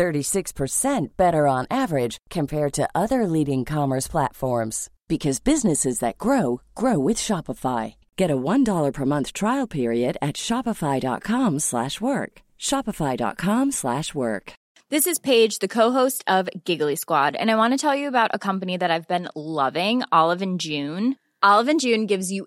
36% better on average compared to other leading commerce platforms because businesses that grow grow with Shopify. Get a $1 per month trial period at shopify.com/work. shopify.com/work. This is Paige, the co-host of Giggly Squad, and I want to tell you about a company that I've been loving, Olive and June. Olive and June gives you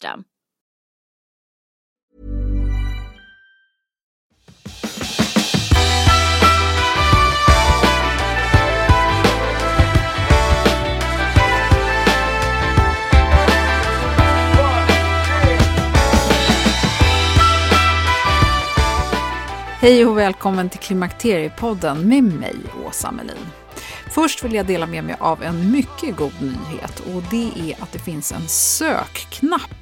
Hej och välkommen till Klimakteriepodden med mig, Åsa Melin. Först vill jag dela med mig av en mycket god nyhet och det är att det finns en sökknapp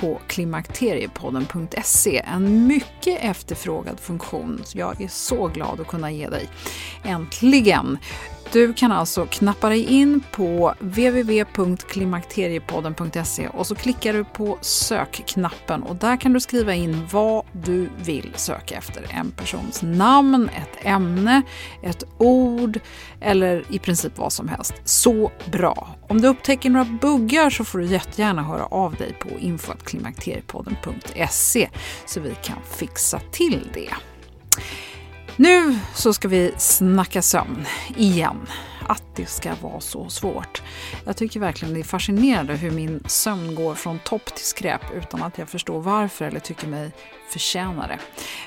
på klimakteriepodden.se. En mycket efterfrågad funktion. Jag är så glad att kunna ge dig. Äntligen! Du kan alltså knappa dig in på www.klimakteriepodden.se och så klickar du på sökknappen och där kan du skriva in vad du vill söka efter. En persons namn, ett ämne, ett ord eller i princip vad som helst. Så bra! Om du upptäcker några buggar så får du jättegärna höra av dig på info.klimakteriepodden.se så vi kan fixa till det. Nu så ska vi snacka sömn igen. Att det ska vara så svårt. Jag tycker verkligen det är fascinerande hur min sömn går från topp till skräp utan att jag förstår varför eller tycker mig förtjäna det.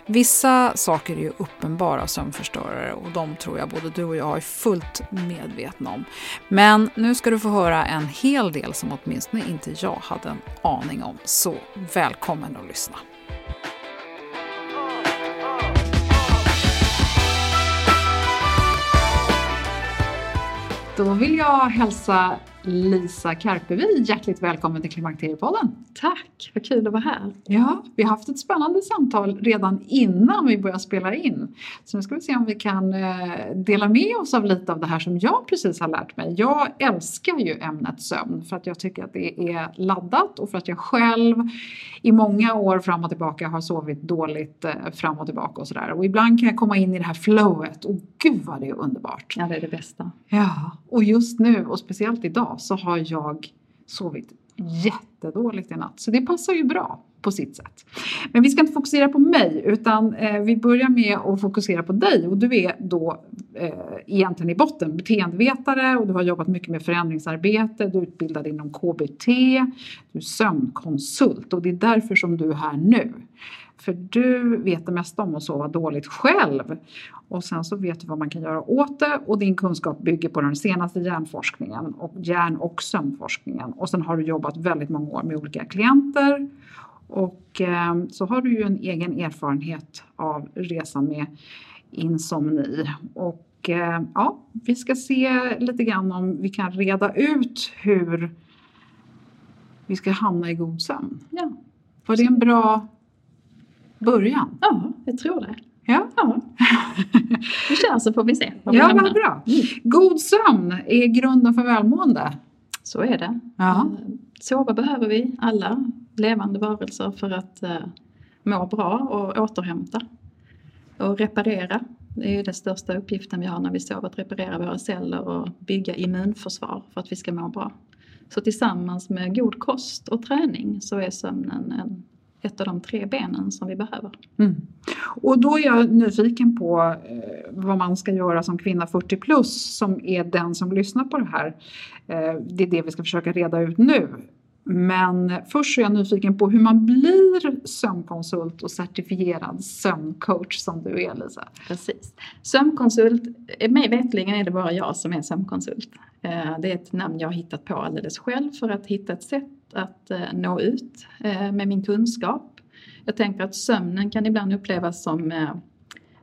Vissa saker är ju uppenbara sömnförstörare och de tror jag både du och jag är fullt medvetna om. Men nu ska du få höra en hel del som åtminstone inte jag hade en aning om. Så välkommen att lyssna. Då vill jag hälsa Lisa Karpevi hjärtligt välkommen till Klimakteriepodden. Tack, vad kul att vara här. Ja, vi har haft ett spännande samtal redan innan vi började spela in. Så nu ska vi se om vi kan eh, dela med oss av lite av det här som jag precis har lärt mig. Jag älskar ju ämnet sömn för att jag tycker att det är laddat och för att jag själv i många år fram och tillbaka har sovit dåligt eh, fram och tillbaka och sådär. Och ibland kan jag komma in i det här flowet och gud vad det är underbart. Ja, det är det bästa. Ja, och just nu och speciellt idag så har jag sovit jättedåligt i natt. Så det passar ju bra på sitt sätt. Men vi ska inte fokusera på mig utan eh, vi börjar med att fokusera på dig och du är då eh, egentligen i botten beteendevetare och du har jobbat mycket med förändringsarbete, du är utbildad inom KBT, du är sömnkonsult och det är därför som du är här nu. För du vet det mesta om att sova dåligt själv. Och sen så vet du vad man kan göra åt det och din kunskap bygger på den senaste hjärnforskningen och hjärn och sömnforskningen. Och sen har du jobbat väldigt många år med olika klienter. Och eh, så har du ju en egen erfarenhet av resan med insomni. Och eh, ja, vi ska se lite grann om vi kan reda ut hur vi ska hamna i god sömn. Ja. Var det en bra början? Ja, jag tror det. Ja. ja. Vi kör så får vi se. Vad vi Ja, vad bra. God sömn är grunden för välmående. Så är det. Ja. Eh, Sova behöver vi alla levande varelser för att eh, må bra och återhämta. Och reparera. Det är den största uppgiften vi har när vi sover, att reparera våra celler och bygga immunförsvar för att vi ska må bra. Så tillsammans med god kost och träning så är sömnen en ett av de tre benen som vi behöver. Mm. Och då är jag nyfiken på eh, vad man ska göra som kvinna 40 plus som är den som lyssnar på det här. Eh, det är det vi ska försöka reda ut nu. Men först är jag nyfiken på hur man blir sömnkonsult och certifierad sömncoach som du är Lisa. Precis. Sömnkonsult, mig veterligen är det bara jag som är sömnkonsult. Eh, det är ett namn jag har hittat på alldeles själv för att hitta ett sätt att eh, nå ut eh, med min kunskap. Jag tänker att sömnen kan ibland upplevas som eh,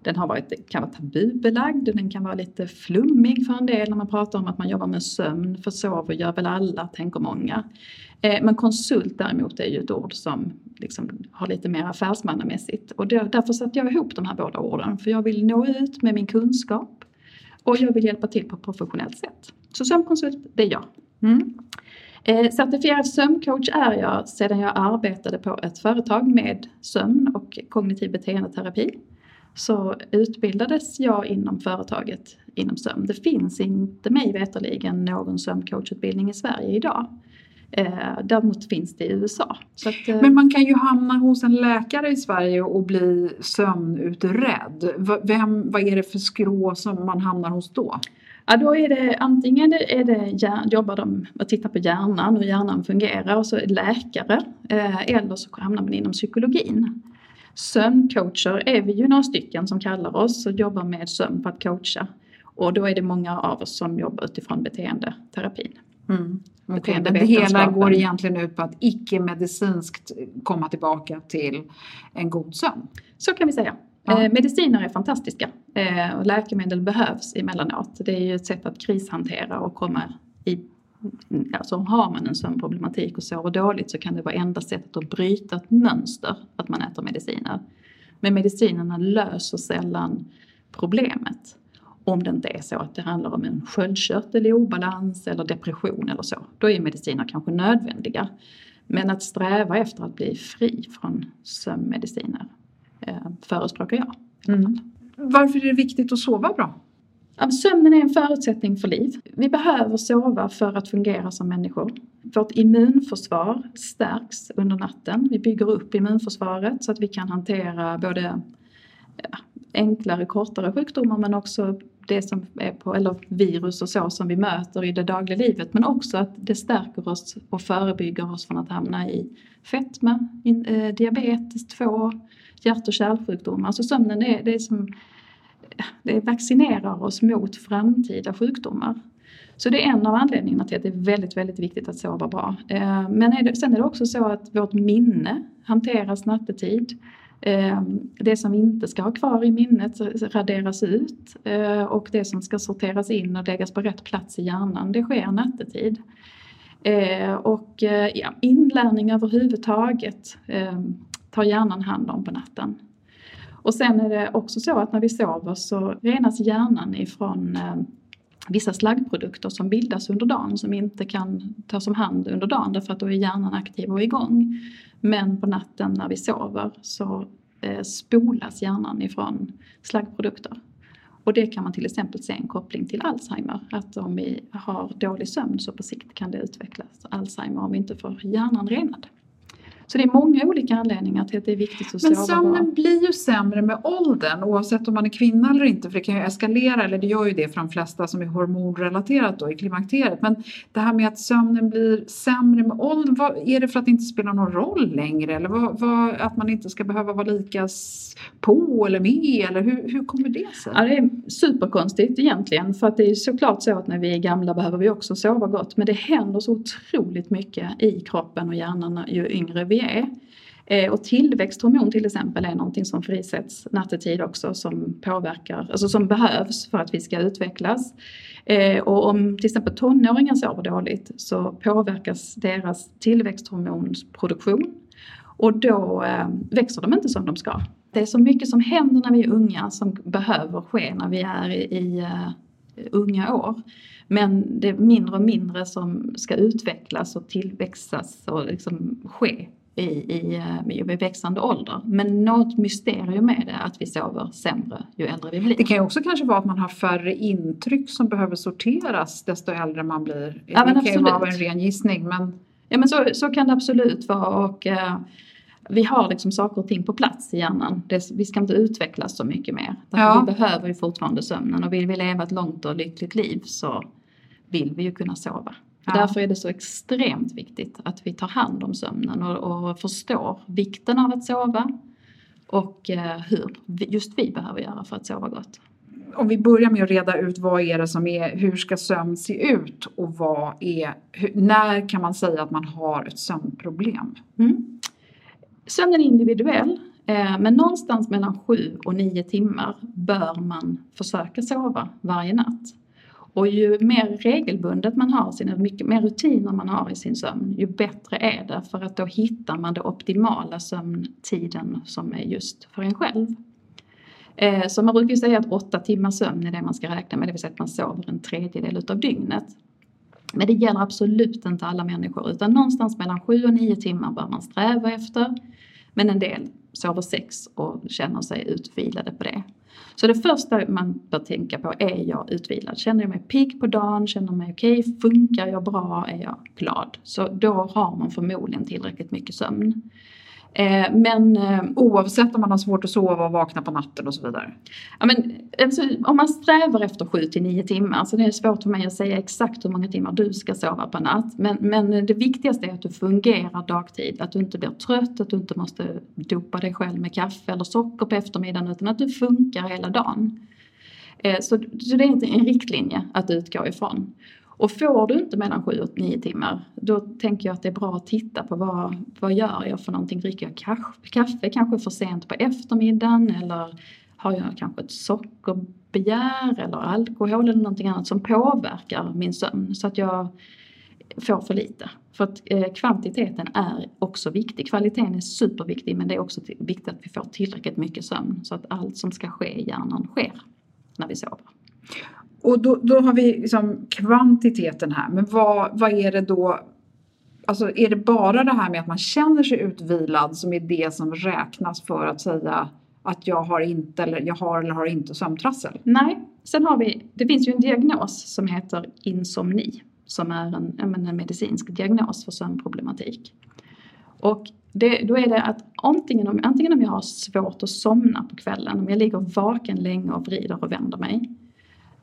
den har varit, kan vara tabubelagd, och den kan vara lite flummig för en del när man pratar om att man jobbar med sömn, för sover gör väl alla, tänker många. Men konsult däremot är ju ett ord som liksom har lite mer affärsmannamässigt och därför satte jag ihop de här båda orden för jag vill nå ut med min kunskap och jag vill hjälpa till på ett professionellt sätt. Så sömnkonsult, det är jag. Mm. Eh, certifierad sömncoach är jag sedan jag arbetade på ett företag med sömn och kognitiv beteendeterapi. Så utbildades jag inom företaget inom sömn. Det finns inte mig veterligen någon sömncoachutbildning i Sverige idag. Eh, däremot finns det i USA. Att, eh, Men man kan ju hamna hos en läkare i Sverige och bli sömnutredd. Vem, vad är det för skrå som man hamnar hos då? Ja, då är det antingen är det, jobbar de och tittar på hjärnan, hur hjärnan fungerar och så är det läkare. Eh, eller så hamnar man inom psykologin. Sömncoacher är vi ju några stycken som kallar oss och jobbar med sömn för att coacha. Och då är det många av oss som jobbar utifrån beteendeterapin. Mm. Okay. Det hela går egentligen ut på att icke-medicinskt komma tillbaka till en god sömn? Så kan vi säga. Ja. Eh, mediciner är fantastiska eh, och läkemedel behövs emellanåt. Det är ju ett sätt att krishantera och komma i Alltså har man en sömnproblematik och sover dåligt så kan det vara enda sättet att bryta ett mönster att man äter mediciner. Men medicinerna löser sällan problemet. Om det inte är så att det handlar om en sköldkörtel i obalans eller depression eller så. Då är mediciner kanske nödvändiga. Men att sträva efter att bli fri från sömnmediciner förespråkar jag. Mm. Varför är det viktigt att sova bra? Sömnen är en förutsättning för liv. Vi behöver sova för att fungera som människor. Vårt immunförsvar stärks under natten. Vi bygger upp immunförsvaret så att vi kan hantera både enklare, kortare sjukdomar men också det som är på, eller virus och så som vi möter i det dagliga livet. Men också att det stärker oss och förebygger oss från att hamna i fetma, eh, diabetes 2, hjärt och kärlsjukdomar. Alltså sömnen är det som det vaccinerar oss mot framtida sjukdomar. Så det är en av anledningarna till att det är väldigt, väldigt viktigt att sova bra. Eh, men är det, sen är det också så att vårt minne hanteras nattetid. Eh, det som vi inte ska ha kvar i minnet raderas ut eh, och det som ska sorteras in och läggas på rätt plats i hjärnan, det sker nattetid. Och ja, inlärning överhuvudtaget tar hjärnan hand om på natten. Och sen är det också så att när vi sover så renas hjärnan ifrån eh, vissa slaggprodukter som bildas under dagen som inte kan tas om hand under dagen därför att då är hjärnan aktiv och igång. Men på natten när vi sover så eh, spolas hjärnan ifrån slaggprodukter. Och det kan man till exempel se en koppling till Alzheimer. Att om vi har dålig sömn så på sikt kan det utvecklas Alzheimer om vi inte får hjärnan renad. Så det är många olika anledningar till att det är viktigt att Men sömnen blir ju sämre med åldern oavsett om man är kvinna eller inte för det kan ju eskalera eller det gör ju det för de flesta som är hormonrelaterat då i klimakteriet. Men det här med att sömnen blir sämre med åldern, vad, är det för att det inte spelar någon roll längre eller vad, vad, att man inte ska behöva vara lika på eller med eller hur, hur kommer det sig? Ja, det är superkonstigt egentligen för att det är såklart så att när vi är gamla behöver vi också sova gott men det händer så otroligt mycket i kroppen och hjärnan ju yngre vi är. Eh, och tillväxthormon till exempel är någonting som frisätts nattetid också som påverkar, alltså som behövs för att vi ska utvecklas. Eh, och om till exempel tonåringar sover dåligt så påverkas deras tillväxthormonsproduktion och då eh, växer de inte som de ska. Det är så mycket som händer när vi är unga som behöver ske när vi är i unga år. Men det är mindre och mindre som ska utvecklas och tillväxtas och liksom ske i, i, eh, i växande ålder. Men något mysterium med det att vi sover sämre ju äldre vi blir. Det kan ju också kanske vara att man har färre intryck som behöver sorteras desto äldre man blir. Ja, det kan ju vara en ren gissning men... Ja men så, så kan det absolut vara och äh, vi har liksom saker och ting på plats i hjärnan. Det, vi ska inte utvecklas så mycket mer. Därför Ja. Vi behöver ju fortfarande sömnen och vill vi leva ett långt och lyckligt liv så vill vi ju kunna sova. Ja. Därför är det så extremt viktigt att vi tar hand om sömnen och, och förstår vikten av att sova och eh, hur just vi behöver göra för att sova gott. Om vi börjar med att reda ut vad är det som är, hur ska sömn se ut och vad är, hur, när kan man säga att man har ett sömnproblem? Mm. Sömnen är individuell eh, men någonstans mellan 7 och 9 timmar bör man försöka sova varje natt. Och ju mer regelbundet man har sina, mycket mer rutiner man har i sin sömn, ju bättre är det för att då hittar man den optimala sömntiden som är just för en själv. Eh, så man brukar ju säga att åtta timmars sömn är det man ska räkna med, det vill säga att man sover en tredjedel utav dygnet. Men det gäller absolut inte alla människor utan någonstans mellan 7 och 9 timmar bör man sträva efter. Men en del sover sex och känner sig utvilade på det. Så det första man bör tänka på är jag utvilad? Känner jag mig pigg på dagen? Känner jag mig okej? Funkar jag bra? Är jag glad? Så då har man förmodligen tillräckligt mycket sömn. Eh, men eh, Oavsett om man har svårt att sova och vakna på natten och så vidare. Ja, men, alltså, om man strävar efter 7 till 9 timmar, så det är svårt för mig att säga exakt hur många timmar du ska sova per natt. Men, men det viktigaste är att du fungerar dagtid, att du inte blir trött, att du inte måste dopa dig själv med kaffe eller socker på eftermiddagen, utan att du funkar hela dagen. Eh, så, så det är inte en riktlinje att utgå ifrån. Och får du inte mellan 7 och 9 timmar, då tänker jag att det är bra att titta på vad, vad gör jag för någonting? Dricker jag kaffe, kaffe kanske för sent på eftermiddagen eller har jag kanske ett sockerbegär eller alkohol eller någonting annat som påverkar min sömn så att jag får för lite. För att eh, kvantiteten är också viktig. Kvaliteten är superviktig men det är också viktigt att vi får tillräckligt mycket sömn så att allt som ska ske i hjärnan sker när vi sover. Och då, då har vi liksom kvantiteten här, men vad, vad är det då? Alltså är det bara det här med att man känner sig utvilad som är det som räknas för att säga att jag har inte eller jag har eller har inte sömntrassel? Nej, sen har vi, det finns ju en diagnos som heter insomni som är en, en medicinsk diagnos för sömnproblematik. Och det, då är det att antingen om, antingen om jag har svårt att somna på kvällen, om jag ligger vaken länge och vrider och vänder mig.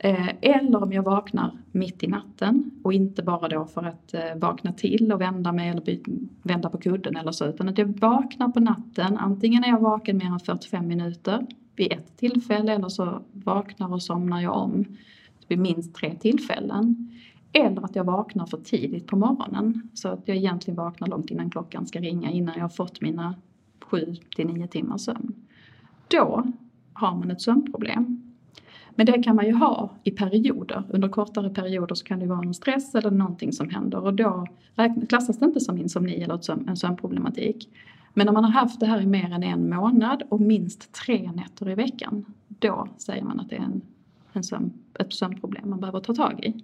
Eh, eller om jag vaknar mitt i natten och inte bara då för att eh, vakna till och vända mig eller vända på kudden eller så utan att jag vaknar på natten. Antingen är jag vaken mer än 45 minuter vid ett tillfälle eller så vaknar och somnar jag om vid minst tre tillfällen. Eller att jag vaknar för tidigt på morgonen så att jag egentligen vaknar långt innan klockan ska ringa innan jag har fått mina 7 till 9 timmars sömn. Då har man ett sömnproblem. Men det kan man ju ha i perioder. Under kortare perioder så kan det vara en stress eller någonting som händer och då klassas det inte som insomni eller en sömnproblematik. Men om man har haft det här i mer än en månad och minst tre nätter i veckan, då säger man att det är en, en sömn, ett sömnproblem man behöver ta tag i.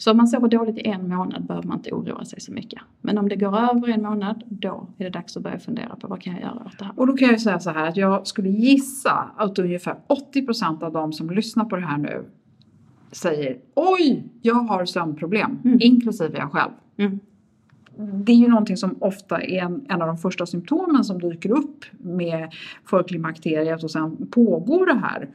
Så om man sover dåligt i en månad behöver man inte oroa sig så mycket. Men om det går över en månad, då är det dags att börja fundera på vad kan jag göra åt det här. Och då kan jag säga så här att jag skulle gissa att ungefär 80% av de som lyssnar på det här nu säger oj, jag har sömnproblem, Mm. inklusive jag själv. Mm. Det är ju någonting som ofta är en, en av de första symptomen som dyker upp med förklimakteriet och sen pågår det här.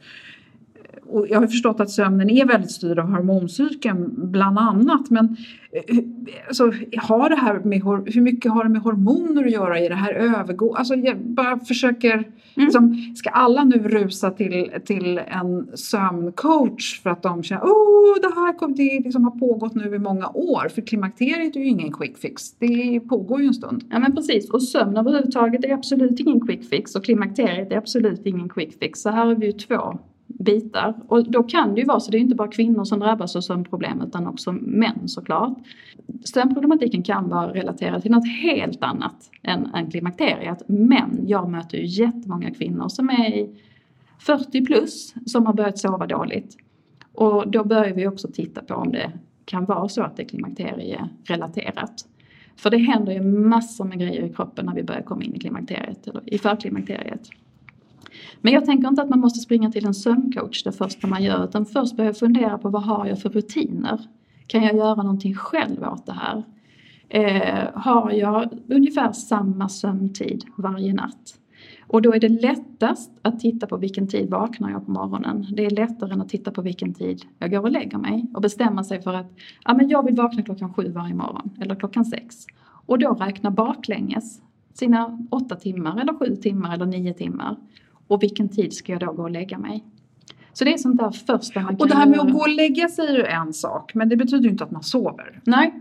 Och jag har förstått att sömnen är väldigt styrd av hormoncykeln bland annat. Men eh, alltså, har det här med, hur mycket har det med hormoner att göra i det här övergå? Alltså jag bara försöker, liksom, ska alla nu rusa till, till en sömncoach för att de känner oh det här kom, det liksom har pågått nu i många år. För klimakteriet är ju ingen quick fix, det pågår ju en stund. Ja men precis, och sömn överhuvudtaget är absolut ingen quick fix och klimakteriet är absolut ingen quick fix. Så här har vi ju två bitar. Och då kan det ju vara så, det är inte bara kvinnor som drabbas av sömnproblem utan också män såklart. Sömnproblematiken kan vara relaterad till något helt annat än, än klimakteriet. Men jag möter ju jättemånga kvinnor som är i 40 plus som har börjat sova dåligt. Och då börjar vi också titta på om det kan vara så att det är klimakterierelaterat. För det händer ju massor med grejer i kroppen när vi börjar komma in i klimakteriet, eller i förklimakteriet. Men jag tänker inte att man måste springa till en sömncoach det första man gör, utan först börja fundera på vad har jag för rutiner? Kan jag göra någonting själv åt det här? eh, har jag ungefär samma sömntid varje natt. Och då är det lättast att titta på vilken tid vaknar jag på morgonen. Det är lättare än att titta på vilken tid jag går och lägger mig och bestämma sig för att ja, men jag vill vakna klockan sju varje morgon eller klockan sex. Och då räkna baklänges sina åtta timmar eller sju timmar eller nio timmar. Och vilken tid ska jag då gå och lägga mig? Så det är sånt där första man kan Och det här med att gå och lägga sig är ju en sak, men det betyder ju inte att man sover. Nej,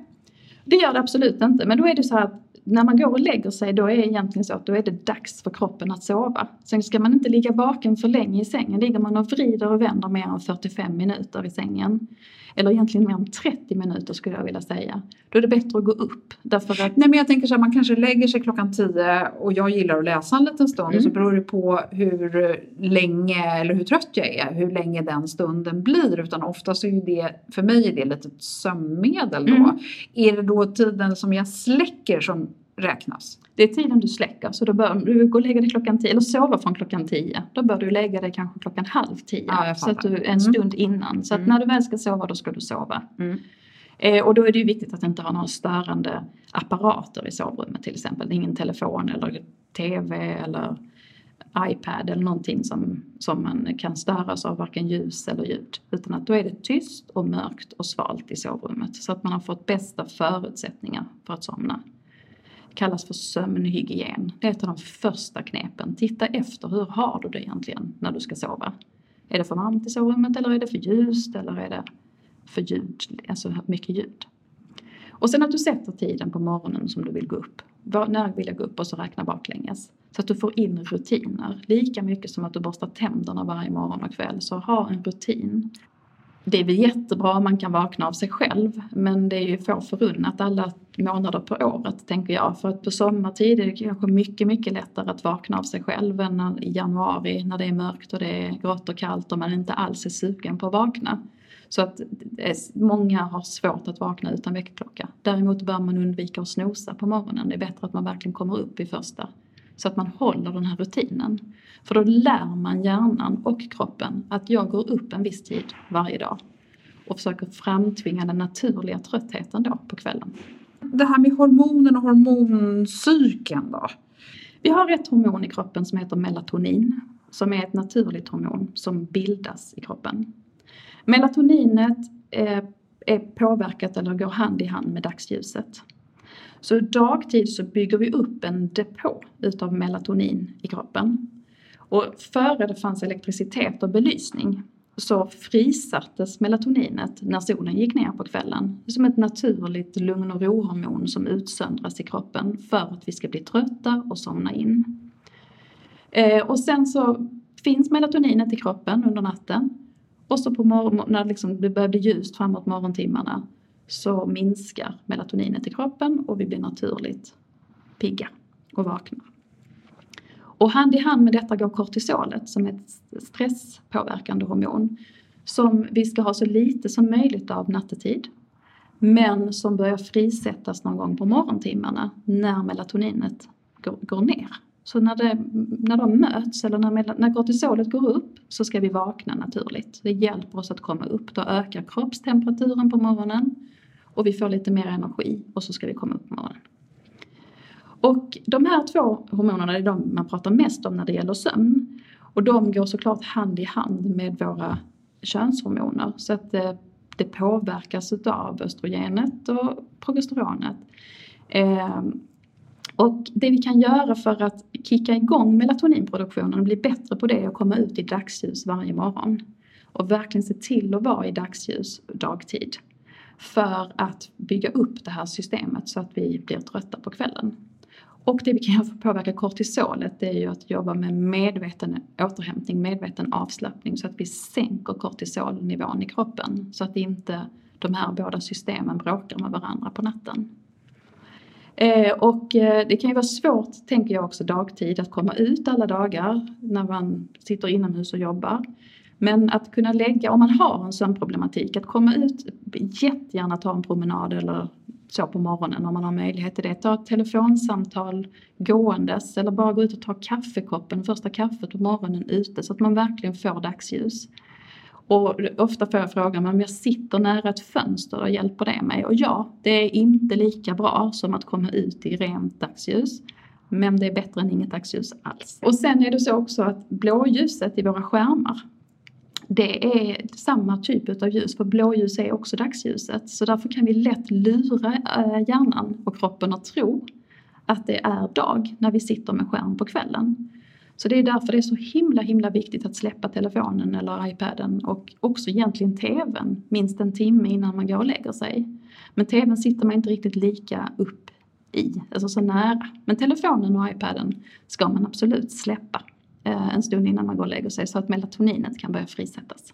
det gör det absolut inte. Men då är det så här att när man går och lägger sig då är det egentligen så att då är det dags för kroppen att sova. Sen ska man inte ligga vaken för länge i sängen. Ligger man och vrider och vänder mer än 45 minuter i sängen, eller egentligen mer än 30 minuter skulle jag vilja säga, då är det bättre att gå upp. Därför att Nej men jag tänker så här, man kanske lägger sig klockan 10 och jag gillar att läsa en liten stund Mm. och så beror det på hur länge eller hur trött jag är, hur länge den stunden blir. Utan oftast är ju det, för mig är det lite ett sömnmedel då. Mm. Är det då tiden som jag släcker som räknas? det är tiden du släcker, så då bör du gå och lägga dig klockan 10, eller sova från klockan 10. Då bör du lägga dig kanske klockan halv 10, Ja, så att du, en Mm. stund innan. Så att Mm. när du väl ska sova, då ska du sova. Mm. Eh, och då är det ju viktigt att inte ha några störande apparater i sovrummet till exempel. Ingen telefon eller TV eller iPad eller någonting som, som man kan störas av varken ljus eller ljud. Utan att då är det tyst och mörkt och svalt i sovrummet så att man har fått bästa förutsättningar för att somna. Kallas för sömnhygien. Det är ett av de första knepen. Titta efter, hur har du det egentligen när du ska sova? Är det för varmt i sovrummet eller är det för ljust eller är det för ljud, alltså mycket ljud? Och sen att du sätter tiden på morgonen som du vill gå upp. Var, när vill jag gå upp och så räkna baklänges. Så att du får in rutiner. Lika mycket som att du borstar tänderna varje morgon och kväll. Så ha en rutin. Det är väl jättebra om man kan vakna av sig själv. Men det är ju få förunnat alla månader på året tänker jag. För att på sommartid är det kanske mycket, mycket lättare att vakna av sig själv än när- i januari när det är mörkt och det är grått och kallt och man inte alls är sugen på att vakna. Så att många har svårt att vakna utan väckarklocka. Däremot bör man undvika att snosa på morgonen. Det är bättre att man verkligen kommer upp i första. Så att man håller den här rutinen. För då lär man hjärnan och kroppen att jag går upp en viss tid varje dag. Och försöker framtvinga den naturliga tröttheten då på kvällen. Det här med hormonen och hormoncykeln då? Vi har ett hormon i kroppen som heter melatonin. Som är ett naturligt hormon som bildas i kroppen. Melatoninet eh, är påverkat eller går hand i hand med dagsljuset. Så dagtid så bygger vi upp en depå utav melatonin i kroppen. Och före det fanns elektricitet och belysning så frisattes melatoninet när solen gick ner på kvällen. Som ett naturligt lugn och rohormon som utsöndras i kroppen för att vi ska bli trötta och somna in. Eh, och sen så finns melatoninet i kroppen under natten och så på morgon, när liksom det börjar bli ljust framåt morgontimmarna så minskar melatoninet i kroppen och vi blir naturligt pigga och vakna. Och hand i hand med detta går kortisolet som är ett stresspåverkande hormon som vi ska ha så lite som möjligt av nattetid men som börjar frisättas någon gång på morgontimmarna när melatoninet går, ner. Så när, det, när de möts eller när, när kortisolet går upp så ska vi vakna naturligt. Det hjälper oss att komma upp. Då ökar kroppstemperaturen på morgonen och vi får lite mer energi och så ska vi komma upp på morgonen. Och de här två hormonerna är de man pratar mest om när det gäller sömn. Och de går såklart hand i hand med våra könshormoner. Så att det, det påverkas av östrogenet och progesteronet. Eh, och det vi kan göra för att kicka igång melatoninproduktionen och bli bättre på det och komma ut i dagsljus varje morgon. Och verkligen se till att vara i dagsljus dagtid. För att bygga upp det här systemet så att vi blir trötta på kvällen. Och det vi kan göra för att påverka kortisolet det är ju att jobba med medveten återhämtning, medveten avslappning så att vi sänker kortisolnivån i kroppen. Så att inte de här båda systemen bråkar med varandra på natten. Eh, och eh, det kan ju vara svårt, tänker jag också dagtid, att komma ut alla dagar när man sitter inomhus och jobbar. Men att kunna lägga, om man har en sömnproblematik, att komma ut, jättegärna ta en promenad eller så på morgonen om man har möjlighet till det. Ta ett telefonsamtal gåendes eller bara gå ut och ta kaffekoppen, första kaffet på morgonen ute så att man verkligen får dagsljus. Och ofta får jag frågan, om jag sitter nära ett fönster, då hjälper det mig? Och ja, det är inte lika bra som att komma ut i rent dagsljus. Men det är bättre än inget dagsljus alls. Och sen är det så också att blåljuset i våra skärmar, det är samma typ av ljus, för blåljus är också dagsljuset. Så därför kan vi lätt lura eh, hjärnan och kroppen att tro att det är dag när vi sitter med skärm på kvällen. Så det är därför det är så himla himla viktigt att släppa telefonen eller iPaden och också egentligen TVn minst en timme innan man går och lägger sig. Men TVn sitter man inte riktigt lika upp i, alltså så nära. Men telefonen och iPaden ska man absolut släppa eh, en stund innan man går och lägger sig så att melatoninet kan börja frisättas.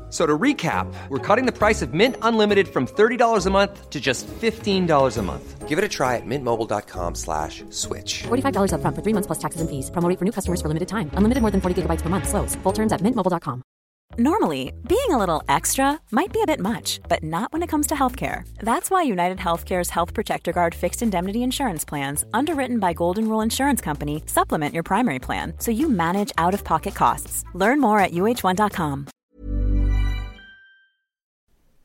So to recap, we're cutting the price of Mint Unlimited from $30 a month to just $15 a month. Give it a try at mintmobile.com slash switch. $45 upfront for three months plus taxes and fees. Promo for new customers for limited time. Unlimited more than 40 gigabytes per month. Slows. Full terms at mintmobile.com. Normally, being a little extra might be a bit much, but not when it comes to healthcare. That's why United Healthcare's Health Protector Guard fixed indemnity insurance plans, underwritten by Golden Rule Insurance Company, supplement your primary plan so you manage out-of-pocket costs. Learn more at uh1.com.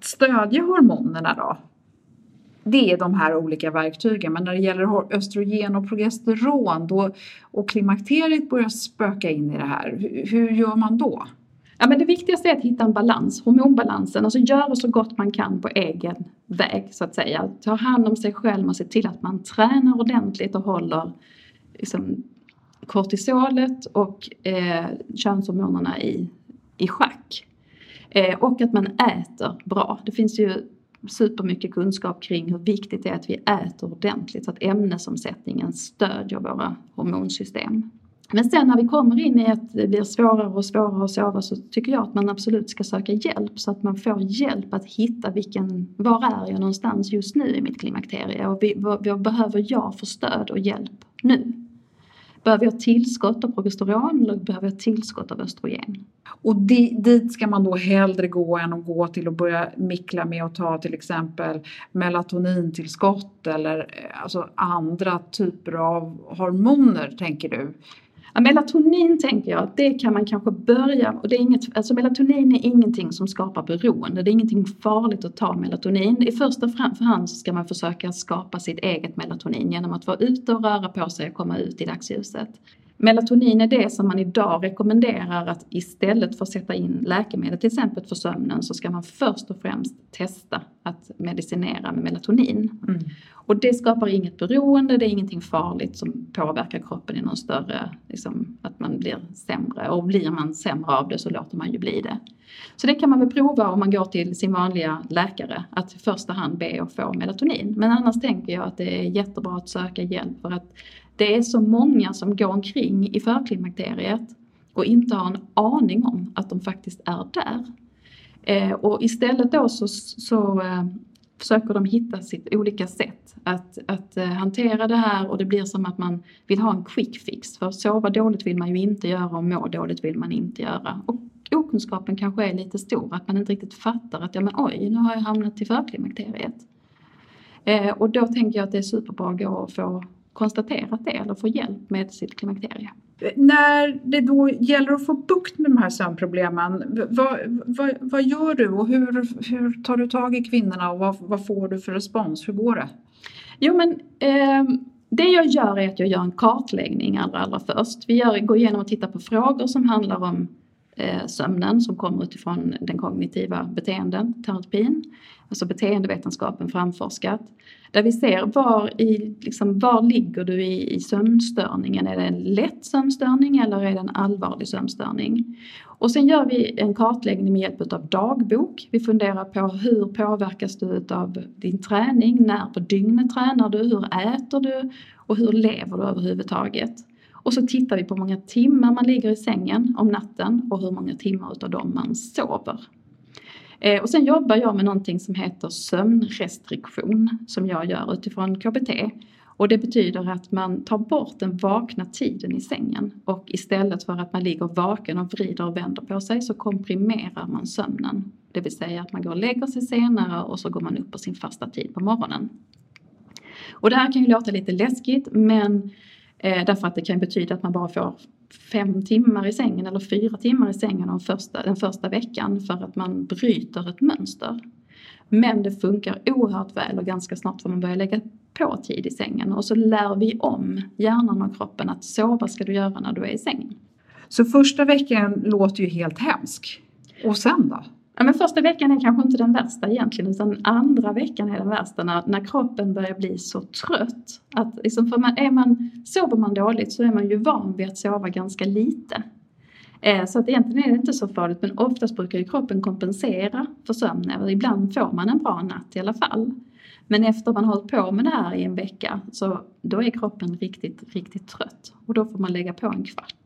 Att stödja hormonerna då? Det är de här olika verktygen, men när det gäller östrogen och progesteron då, och klimakteriet börjar spöka in i det här, hur, hur gör man då? Ja, men det viktigaste är att hitta en balans, hormonbalansen, alltså göra så gott man kan på egen väg så att säga. Ta hand om sig själv och se till att man tränar ordentligt och håller liksom, kortisolet och eh, könshormonerna i, i schack. Eh, och att man äter bra. Det finns ju supermycket kunskap kring hur viktigt det är att vi äter ordentligt så att ämnesomsättningen stödjer våra hormonsystem. Men sen när vi kommer in i att det blir svårare och svårare att sova så tycker jag att man absolut ska söka hjälp så att man får hjälp att hitta vilken, var är jag någonstans just nu i mitt klimakterie och vi, vad, vad behöver jag för stöd och hjälp nu? Behöver jag tillskott av progesteron eller behöver jag tillskott av östrogen? Och dit ska man då hellre gå än att gå till att börja mickla med att ta till exempel melatonintillskott eller eh, alltså andra typer av hormoner tänker du? Ja, melatonin tänker jag, det kan man kanske börja, och det är inget, alltså melatonin är ingenting som skapar beroende, det är ingenting farligt att ta melatonin. I första hand så ska man försöka skapa sitt eget melatonin genom att vara ute och röra på sig och komma ut i dagsljuset. Melatonin är det som man idag rekommenderar att istället för att sätta in läkemedel, till exempel för sömnen, så ska man först och främst testa att medicinera med melatonin. Mm. Och det skapar inget beroende, det är ingenting farligt som påverkar kroppen i någon större, liksom, att man blir sämre. Och blir man sämre av det så låter man ju bli det. Så det kan man väl prova om man går till sin vanliga läkare, att i första hand be att få melatonin. Men annars tänker jag att det är jättebra att söka hjälp för att det är så många som går omkring i förklimakteriet och inte har en aning om att de faktiskt är där. Eh, och istället då så, så eh, försöker de hitta sitt olika sätt att, att eh, hantera det här och det blir som att man vill ha en quick fix. För sova dåligt vill man ju inte göra och må dåligt vill man inte göra. Och okunskapen kanske är lite stor, att man inte riktigt fattar att ja men oj, nu har jag hamnat i förklimakteriet. Eh, och då tänker jag att det är superbra att gå och få konstaterat det eller få hjälp med sitt klimakterie. När det då gäller att få bukt med de här sömnproblemen, vad, vad, vad gör du och hur, hur tar du tag i kvinnorna och vad, vad får du för respons? Hur går det? Jo men eh, det jag gör är att jag gör en kartläggning allra, allra först. Vi gör, går igenom och tittar på frågor som handlar om eh, Eh, sömnen som kommer utifrån den kognitiva beteenden, terapin, alltså beteendevetenskapen framforskat. Där vi ser var, i, liksom, var ligger du i, i sömnstörningen? Är det en lätt sömnstörning eller är det en allvarlig sömnstörning? Och sen gör vi en kartläggning med hjälp av dagbok. Vi funderar på hur påverkas du av din träning? När på dygnet tränar du? Hur äter du? Och hur lever du överhuvudtaget? Och så tittar vi på hur många timmar man ligger i sängen om natten och hur många timmar utav dem man sover. Eh, och sen jobbar jag med någonting som heter sömnrestriktion som jag gör utifrån KBT. Och det betyder att man tar bort den vakna tiden i sängen och istället för att man ligger vaken och vrider och vänder på sig så komprimerar man sömnen. Det vill säga att man går och lägger sig senare och så går man upp på sin fasta tid på morgonen. Och det här kan ju låta lite läskigt men eh, därför att det kan betyda att man bara får fem timmar i sängen eller fyra timmar i sängen den första, den första veckan för att man bryter ett mönster. Men det funkar oerhört väl och ganska snart får man börja lägga på tid i sängen och så lär vi om hjärnan och kroppen att sova ska du göra när du är i sängen. Så första veckan låter ju helt hemsk. Och sen då? Ja, men första veckan är kanske inte den värsta egentligen utan andra veckan är den värsta när, när kroppen börjar bli så trött. Att liksom för man, är man, sover man dåligt så är man ju van vid att sova ganska lite. Eh, så att egentligen är det inte så farligt men oftast brukar ju kroppen kompensera för sömnen. Ibland får man en bra natt i alla fall. Men efter man har hållit på med det här i en vecka så då är kroppen riktigt, riktigt trött och då får man lägga på en kvart.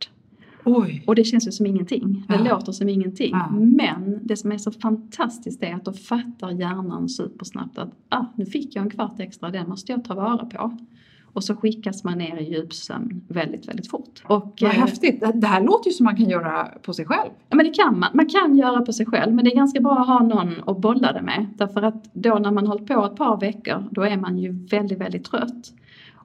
Oj. Och det känns ju som ingenting. Det Ja. låter som ingenting. Ja. Men det som är så fantastiskt är att då fattar hjärnan supersnabbt att ah, nu fick jag en kvart extra, den måste jag ta vara på. Och så skickas man ner i djupsömn väldigt, väldigt fort. Och, Vad eh, häftigt. Det- här låter ju som man kan göra på sig själv. Ja men det kan man. Man kan göra på sig själv men det är ganska bra att ha någon att bolla det med. Därför att då när man hållit på ett par veckor då är man ju väldigt, väldigt trött.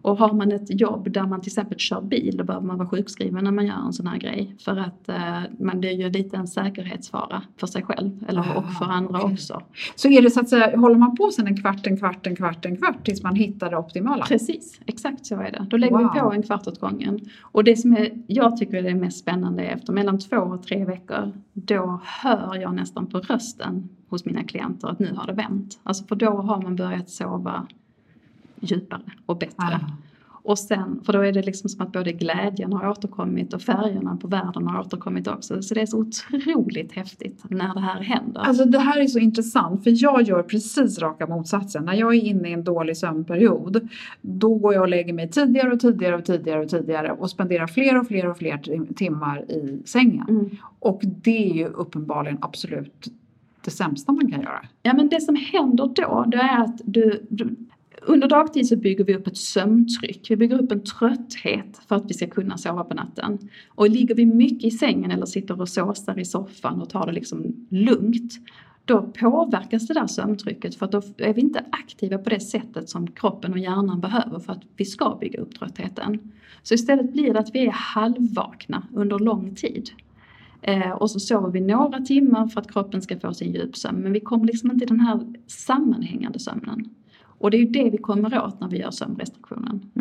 Och har man ett jobb där man till exempel kör bil då behöver man vara sjukskriven när man gör en sån här grej. För att eh, man blir ju lite en säkerhetsfara för sig själv eller, Ah, och för andra okej. också. Så är det så att säga, håller man på sen en kvart, en kvart, en kvart, en kvart tills man hittar det optimala? Precis, exakt så är det. Då lägger Wow. vi på en kvart åt gången. Och det som är, jag tycker är det mest spännande är efter mellan två och tre veckor, då hör jag nästan på rösten hos mina klienter att nu har det vänt. Alltså för då har man börjat sova djupare och bättre. Ah. Och sen, för då är det liksom som att både glädjen har återkommit och färgerna på världen har återkommit också. Så det är så otroligt häftigt när det här händer. Alltså det här är så intressant för jag gör precis raka motsatsen. När jag är inne i en dålig sömnperiod då går jag och lägger mig tidigare och tidigare och tidigare och tidigare och spenderar fler och fler och fler tim- timmar i sängen. Mm. Och det är ju uppenbarligen absolut det sämsta man kan göra. Ja men det som händer då, det är att du, du under dagtid så bygger vi upp ett sömntryck. Vi bygger upp en trötthet för att vi ska kunna sova på natten. Och ligger vi mycket i sängen eller sitter och såsar i soffan och tar det liksom lugnt då påverkas det där sömntrycket för att då är vi inte aktiva på det sättet som kroppen och hjärnan behöver för att vi ska bygga upp tröttheten. Så istället blir det att vi är halvvakna under lång tid. Eh, och så sover vi några timmar för att kroppen ska få sin djupsömn men vi kommer liksom inte i den här sammanhängande sömnen. Och det är ju det vi kommer åt när vi gör sömnrestriktionen.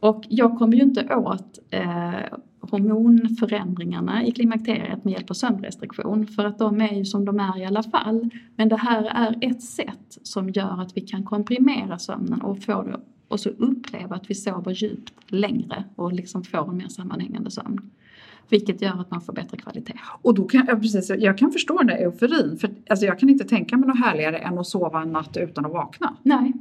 Och jag kommer ju inte åt eh, hormonförändringarna i klimakteriet med hjälp av sömnrestriktion för att de är ju som de är i alla fall. Men det här är ett sätt som gör att vi kan komprimera sömnen och få det och så uppleva att vi sover djupt längre och liksom får en mer sammanhängande sömn. Vilket gör att man får bättre kvalitet. Och då kan jag, precis, jag kan förstå den där euforin för alltså jag kan inte tänka mig något härligare än att sova en natt utan att vakna. Nej.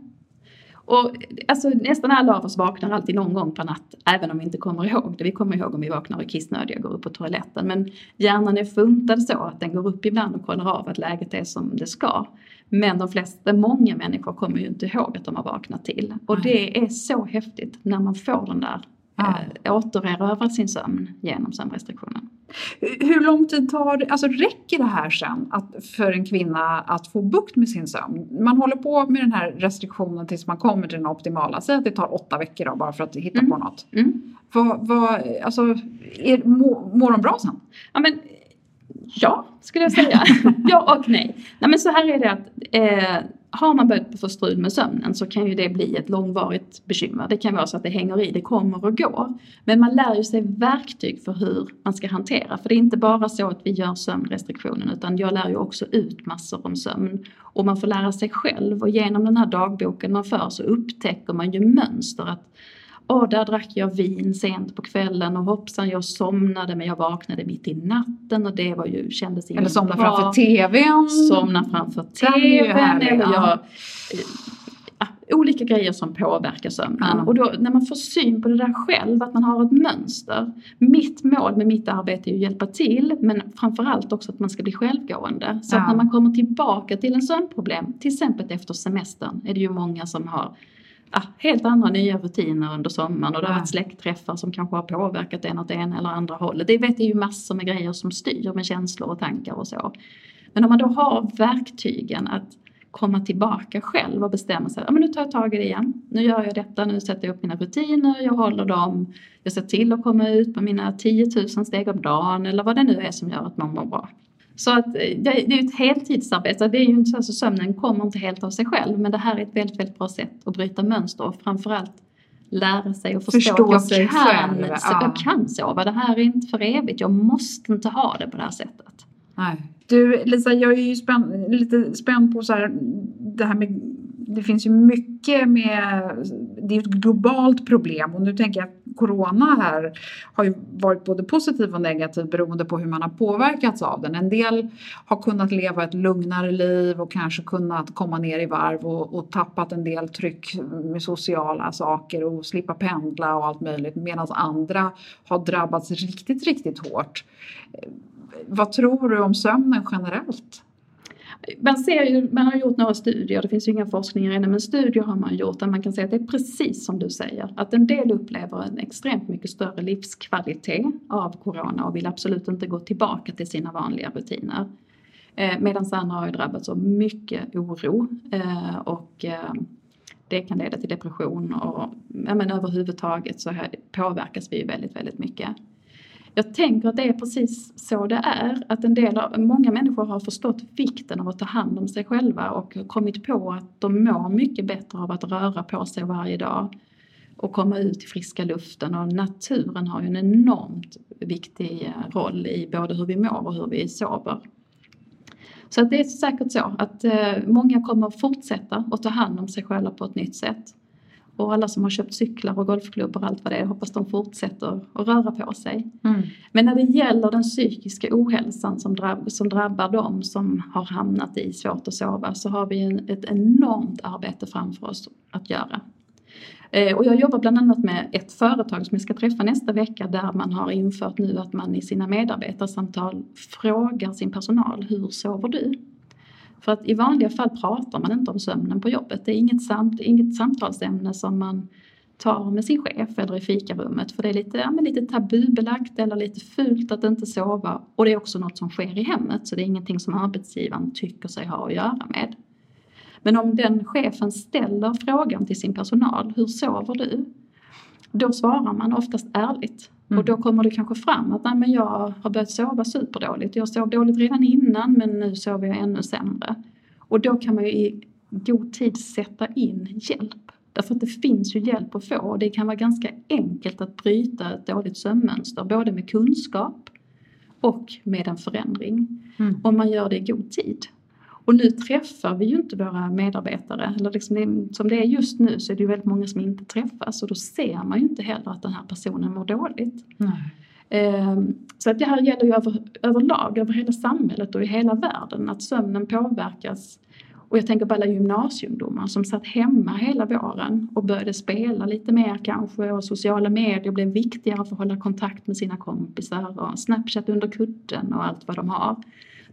Och alltså, nästan alla av oss vaknar alltid någon gång per natt, även om vi inte kommer ihåg det. Vi kommer ihåg om vi vaknar och är kissnödiga och går upp på toaletten. Men hjärnan är funtad så att den går upp ibland och kollar av att läget är som det ska. Men de flesta, många människor kommer ju inte ihåg att de har vaknat till. Och det är så häftigt när man får den där, Ah. eh, återerövra sin sömn genom sömnrestriktionen. Hur lång tid tar det, alltså räcker det här sen att, för en kvinna att få bukt med sin sömn? Man håller på med den här restriktionen tills man kommer till den optimala. Säg att det tar åtta veckor då, bara för att hitta Mm. på något. Mm. Vad, vad, alltså, är, mår, mår de bra sen? Ja, men, ja, skulle jag säga. ja och nej. nej. men så här är det att eh, har man börjat få strul med sömnen så kan ju det bli ett långvarigt bekymmer. Det kan vara så att det hänger i, det kommer och går. Men man lär ju sig verktyg för hur man ska hantera. För det är inte bara så att vi gör sömnrestriktionen utan jag lär ju också ut massor om sömn. Och man får lära sig själv och genom den här dagboken man för så upptäcker man ju mönster. att Åh, där drack jag vin sent på kvällen och hoppsan jag somnade men jag vaknade mitt i natten och det var ju, kändes inte Eller somna bra. framför TVn? Somna framför TVn eller jag... Olika grejer som påverkar sömnen. Ja. Och då, när man får syn på det där själv, att man har ett mönster. Mitt mål med mitt arbete är att hjälpa till men framförallt också att man ska bli självgående. Så Ja. att när man kommer tillbaka till en sömnproblem, till exempel efter semestern, är det ju många som har ja, helt andra nya rutiner under sommaren och det har varit släktträffar som kanske har påverkat en åt ena eller andra hållet. Det vet jag ju massor med grejer som styr med känslor och tankar och så. Men om man då har verktygen att komma tillbaka själv och bestämma sig, ja men nu tar jag tag i det igen. Nu gör jag detta, nu sätter jag upp mina rutiner, jag håller dem, jag ser till att komma ut på mina 10 000 steg om dagen eller vad det nu är som gör att man mår bra. Så att eh, det är ju ett heltidsarbete, det är ju inte så, så sömnen kommer inte helt av sig själv men det här är ett väldigt, väldigt bra sätt att bryta mönster och framförallt lära sig och förstå Förstå att jag sig kan, själv, ja. jag kan sova, det här är inte för evigt, jag måste inte ha det på det här sättet. Nej. Du Lisa, jag är ju spänn, lite spänd på så här, det här med det finns ju mycket med, det är ett globalt problem och nu tänker jag att corona här har ju varit både positiv och negativ beroende på hur man har påverkats av den. En del har kunnat leva ett lugnare liv och kanske kunnat komma ner i varv och, och tappat en del tryck med sociala saker och slippa pendla och allt möjligt medan andra har drabbats riktigt, riktigt hårt. Vad tror du om sömnen generellt? Man, ser ju, man har gjort några studier, det finns ju inga forskningar ännu, men studier har man gjort där man kan säga att det är precis som du säger. Att en del upplever en extremt mycket större livskvalitet av corona och vill absolut inte gå tillbaka till sina vanliga rutiner. Eh, Medan andra har ju drabbats av mycket oro eh, och eh, det kan leda till depression och ja, men överhuvudtaget så här påverkas vi ju väldigt, väldigt mycket. Jag tänker att det är precis så det är. Att en del av, många människor har förstått vikten av att ta hand om sig själva och kommit på att de mår mycket bättre av att röra på sig varje dag och komma ut i friska luften och naturen har ju en enormt viktig roll i både hur vi mår och hur vi sover. Så att det är säkert så att eh, många kommer fortsätta att ta hand om sig själva på ett nytt sätt. Och alla som har köpt cyklar och golfklubbor och allt vad det är, hoppas de fortsätter att röra på sig. Men när det gäller den psykiska ohälsan som, drabb, som drabbar dem som har hamnat i svårt att sova så har vi en, ett enormt arbete framför oss att göra. Eh, och jag jobbar bland annat med ett företag som jag ska träffa nästa vecka där man har infört nu att man i sina medarbetarsamtal frågar sin personal hur sover du? För att i vanliga fall pratar man inte om sömnen på jobbet. Det är inget, samt, inget samtalsämne som man tar med sin chef eller i fikarummet för det är lite, ja, men lite tabubelagt eller lite fult att inte sova och det är också något som sker i hemmet så det är ingenting som arbetsgivaren tycker sig ha att göra med. Men om den chefen ställer frågan till sin personal, hur sover du? Då svarar man oftast ärligt. Och då kommer det kanske fram att Nej, men jag har börjat sova superdåligt. Jag sov dåligt redan innan men nu sover jag ännu sämre. Och då kan man ju i god tid sätta in hjälp. Därför att det finns ju hjälp att få och det kan vara ganska enkelt att bryta ett dåligt sömnmönster både med kunskap och med en förändring. Om man gör det i god tid. Och nu träffar vi ju inte våra medarbetare. Eller liksom som det är just nu så är det ju väldigt många som inte träffas och då ser man ju inte heller att den här personen mår dåligt. Ehm, Så att det här gäller ju över, överlag, över hela samhället och i hela världen, att sömnen påverkas. Och jag tänker på alla gymnasieungdomar som satt hemma hela våren och började spela lite mer kanske och sociala medier blev viktigare för att hålla kontakt med sina kompisar och Snapchat under kudden och allt vad de har.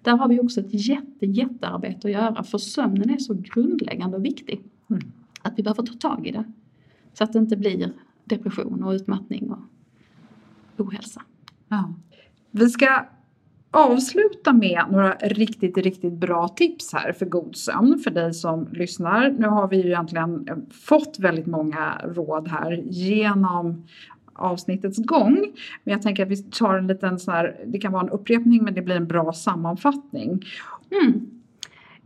Där har vi också ett jätte, jättearbete att göra för sömnen är så grundläggande och viktig. Att vi behöver ta tag i det. Så att det inte blir depression och utmattning och ohälsa. Ja. Vi ska avsluta med några riktigt, riktigt bra tips här för god sömn för dig som lyssnar. Nu har vi ju egentligen fått väldigt många råd här genom avsnittets gång. Men jag tänker att vi tar en liten sån här, det kan vara en upprepning men det blir en bra sammanfattning. Mm.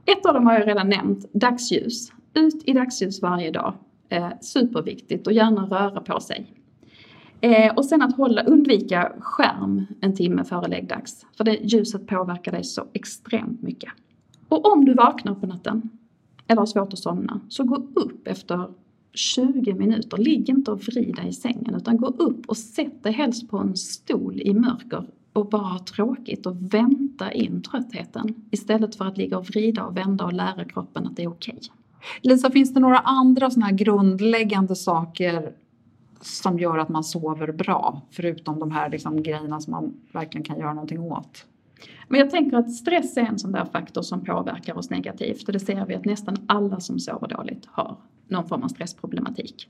Ett av dem har jag redan nämnt, dagsljus. Ut i dagsljus varje dag. Eh, superviktigt och gärna röra på sig. Eh, och sen att hålla, undvika skärm en timme före läggdags. För det ljuset påverkar dig så extremt mycket. Och om du vaknar på natten eller har svårt att somna, så gå upp efter 20 minuter. Ligg inte och vrida i sängen utan gå upp och sätt dig helst på en stol i mörker och bara ha tråkigt och vänta in tröttheten istället för att ligga och vrida och vända och lära kroppen att det är okej. Okay. Lisa, finns det några andra sådana här grundläggande saker som gör att man sover bra? Förutom de här liksom grejerna som man verkligen kan göra någonting åt. Men jag tänker att stress är en sån där faktor som påverkar oss negativt och det ser vi att nästan alla som sover dåligt har någon form av stressproblematik.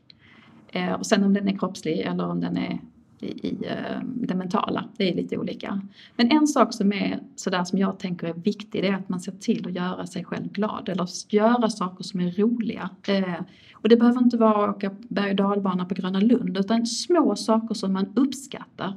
Eh, och sen om den är kroppslig eller om den är i, i eh, det mentala, det är lite olika. Men en sak som är sådär som jag tänker är viktig det är att man ser till att göra sig själv glad eller göra saker som är roliga. Eh, och det behöver inte vara att åka berg och dalbana på Gröna Lund utan små saker som man uppskattar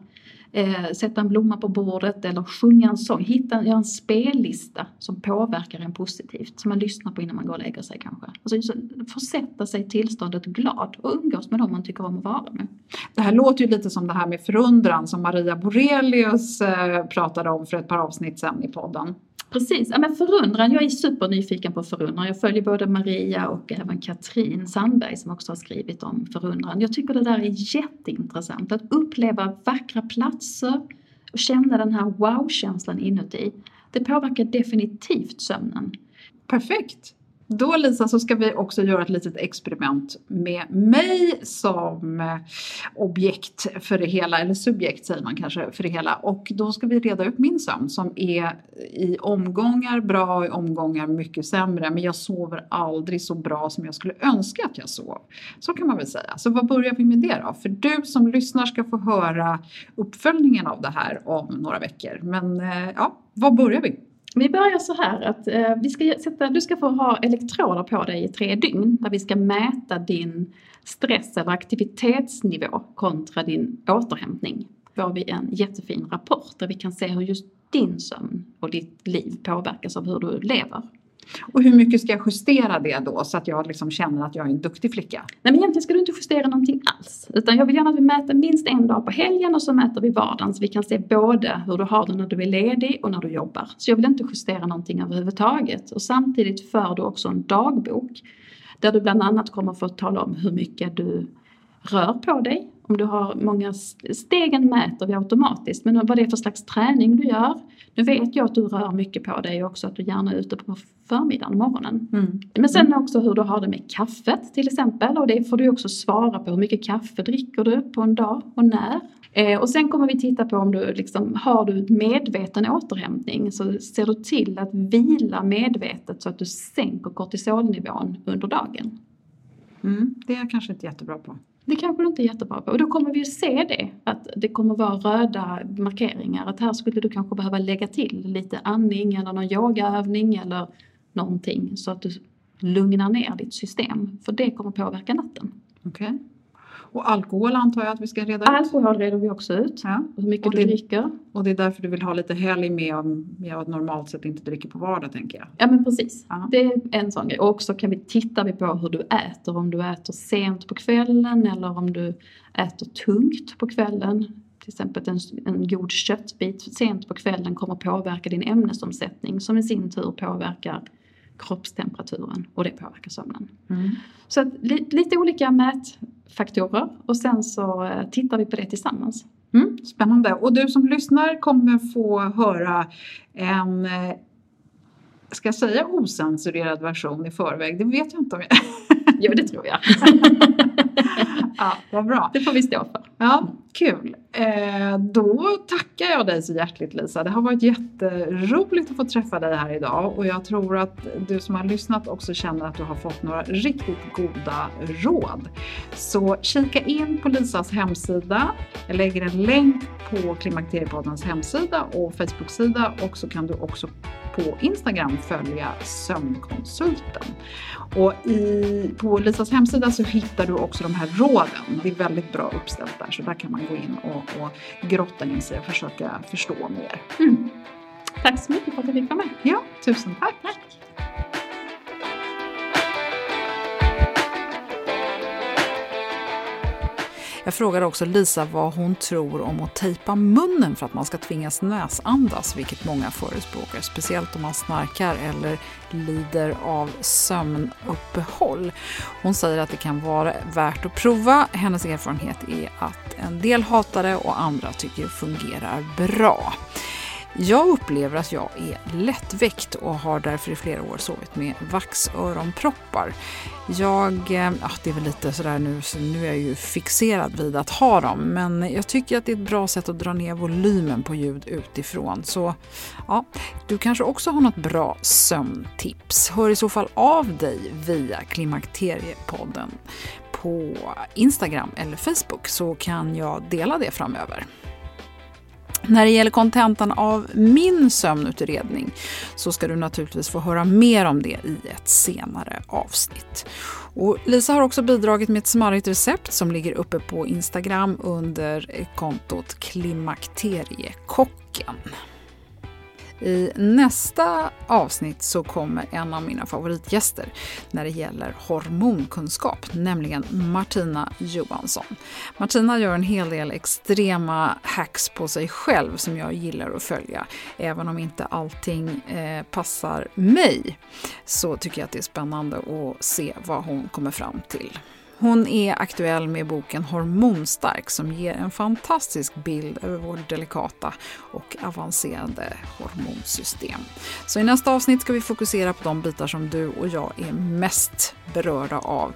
eh, sätta en blomma på bordet eller sjunga en sång. Hitta, göra en spellista som påverkar en positivt, som man lyssnar på innan man går och lägger sig kanske. Alltså, försätta sig i tillståndet glad och umgås med dem man tycker om att vara med. Det här låter ju lite som det här med förundran som Maria Borelius eh, pratade om för ett par avsnitt sedan i podden. Precis, ja, men förundran, jag är supernyfiken på förundran. Jag följer både Maria och även Katrin Sandberg som också har skrivit om förundran. Jag tycker det där är jätteintressant, att uppleva vackra platser och känna den här wow-känslan inuti. Det påverkar definitivt sömnen. Perfekt! Då Lisa så ska vi också göra ett litet experiment med mig som eh, objekt för det hela, eller subjekt säger man kanske för det hela. Och då ska vi reda ut min sömn som är i omgångar bra och i omgångar mycket sämre. Men jag sover aldrig så bra som jag skulle önska att jag sov. Så kan man väl säga. Så vad börjar vi med det då? För du som lyssnar ska få höra uppföljningen av det här om några veckor. Men eh, ja, var börjar vi? Vi börjar så här att eh, vi ska sätta, du ska få ha elektroder på dig i tre dygn där vi ska mäta din stress eller aktivitetsnivå kontra din återhämtning. Då får vi en jättefin rapport där vi kan se hur just din sömn och ditt liv påverkas av hur du lever. Och hur mycket ska jag justera det då så att jag liksom känner att jag är en duktig flicka? Nej men egentligen ska du inte justera någonting alls. Utan jag vill gärna att vi mäter minst en dag på helgen och så mäter vi vardagen så vi kan se både hur du har det när du är ledig och när du jobbar. Så jag vill inte justera någonting överhuvudtaget. Och samtidigt för du också en dagbok där du bland annat kommer få tala om hur mycket du rör på dig, om du har många stegen mäter vi automatiskt, men vad det är för slags träning du gör. Nu vet jag att du rör mycket på dig också att du gärna är ute på förmiddagen, morgonen. Mm. Men sen mm. också hur du har det med kaffet till exempel och det får du också svara på. Hur mycket kaffe dricker du på en dag och när? Eh, och sen kommer vi titta på om du liksom, har du medveten återhämtning så ser du till att vila medvetet så att du sänker kortisolnivån under dagen. Mm, det är jag kanske inte jättebra på. Det kanske du inte är jättebra på. Och då kommer vi ju se det, att det kommer vara röda markeringar. Att här skulle du kanske behöva lägga till lite andning eller någon yogaövning eller någonting så att du lugnar ner ditt system. För det kommer påverka natten. Okej. Okay. Och alkohol antar jag att vi ska reda ut? Alkohol reder vi också ut. Ja. Hur mycket och du dricker. Och det är därför du vill ha lite helg med om jag normalt sett inte dricker på vardag tänker jag. Ja men precis. Ja. Det är en sån grej. Och också kan vi titta på hur du äter. Om du äter sent på kvällen eller om du äter tungt på kvällen. Till exempel en, en god köttbit sent på kvällen kommer påverka din ämnesomsättning som i sin tur påverkar kroppstemperaturen och det påverkar sömnen. Mm. Så att, li, lite olika mätfaktorer och sen så eh, tittar vi på det tillsammans. Mm, spännande. Och du som lyssnar kommer få höra en eh, ska jag säga osensurerad version i förväg? Det vet jag inte om jag... jo, det tror jag. ja, vad bra. Det får vi stå för. Ja, kul. Eh, då tackar jag dig så hjärtligt Lisa. Det har varit jätteroligt att få träffa dig här idag och jag tror att du som har lyssnat också känner att du har fått några riktigt goda råd. Så kika in på Lisas hemsida. Jag lägger en länk på Klimakteriepoddens hemsida och Facebook-sida och så kan du också på Instagram följa Sömnkonsulten. Och i, på Lisas hemsida så hittar du också de här råden. Det är väldigt bra uppställt där så där kan man gå in och, och grotta in sig och försöka förstå mer. Mm. Tack så mycket för att du fick vara med. Ja, tusen tack. tack. Jag frågade också Lisa vad hon tror om att tejpa munnen för att man ska tvingas näsandas, vilket många förespråkar, speciellt om man snarkar eller lider av sömnuppehåll. Hon säger att det kan vara värt att prova. Hennes erfarenhet är att en del hatar det och andra tycker det fungerar bra. Jag upplever att jag är lättväckt och har därför i flera år sovit med vaxöronproppar. Jag, ja, det är väl lite sådär nu, så nu är jag ju fixerad vid att ha dem, men jag tycker att det är ett bra sätt att dra ner volymen på ljud utifrån. Så ja, du kanske också har något bra sömntips. Hör i så fall av dig via Klimakteriepodden på Instagram eller Facebook så kan jag dela det framöver. När det gäller kontentan av min sömnutredning så ska du naturligtvis få höra mer om det i ett senare avsnitt. Och Lisa har också bidragit med ett smarrigt recept som ligger uppe på Instagram under kontot Klimakteriekocken. I nästa avsnitt så kommer en av mina favoritgäster när det gäller hormonkunskap, nämligen Martina Johansson. Martina gör en hel del extrema hacks på sig själv som jag gillar att följa. Även om inte allting eh, passar mig så tycker jag att det är spännande att se vad hon kommer fram till. Hon är aktuell med boken Hormonstark som ger en fantastisk bild över vårt delikata och avancerade hormonsystem. Så i nästa avsnitt ska vi fokusera på de bitar som du och jag är mest berörda av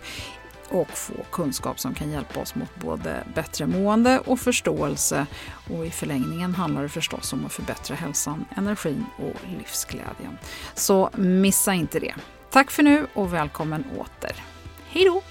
och få kunskap som kan hjälpa oss mot både bättre mående och förståelse. Och i förlängningen handlar det förstås om att förbättra hälsan, energin och livsglädjen. Så missa inte det. Tack för nu och välkommen åter. Hej då!